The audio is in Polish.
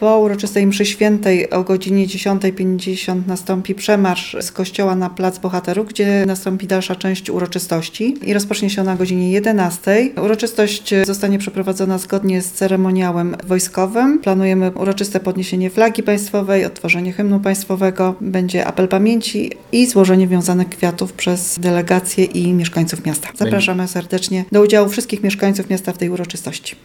Po uroczystej mszy świętej o godzinie 10.50 nastąpi przemarsz z kościoła na Plac Bohaterów, gdzie nastąpi dalsza część uroczystości i rozpocznie się ona o godzinie 11.00. Uroczystość zostanie przeprowadzona zgodnie z ceremoniałem wojskowym. Planujemy uroczyste podniesienie flagi państwowej, odtworzenie hymnu państwowego, będzie apel pamięci i złożenie wiązanych kwiatów przez delegacje i mieszkańców miasta. Zapraszamy serdecznie do udziału wszystkich mieszkańców miasta w tej uroczystości.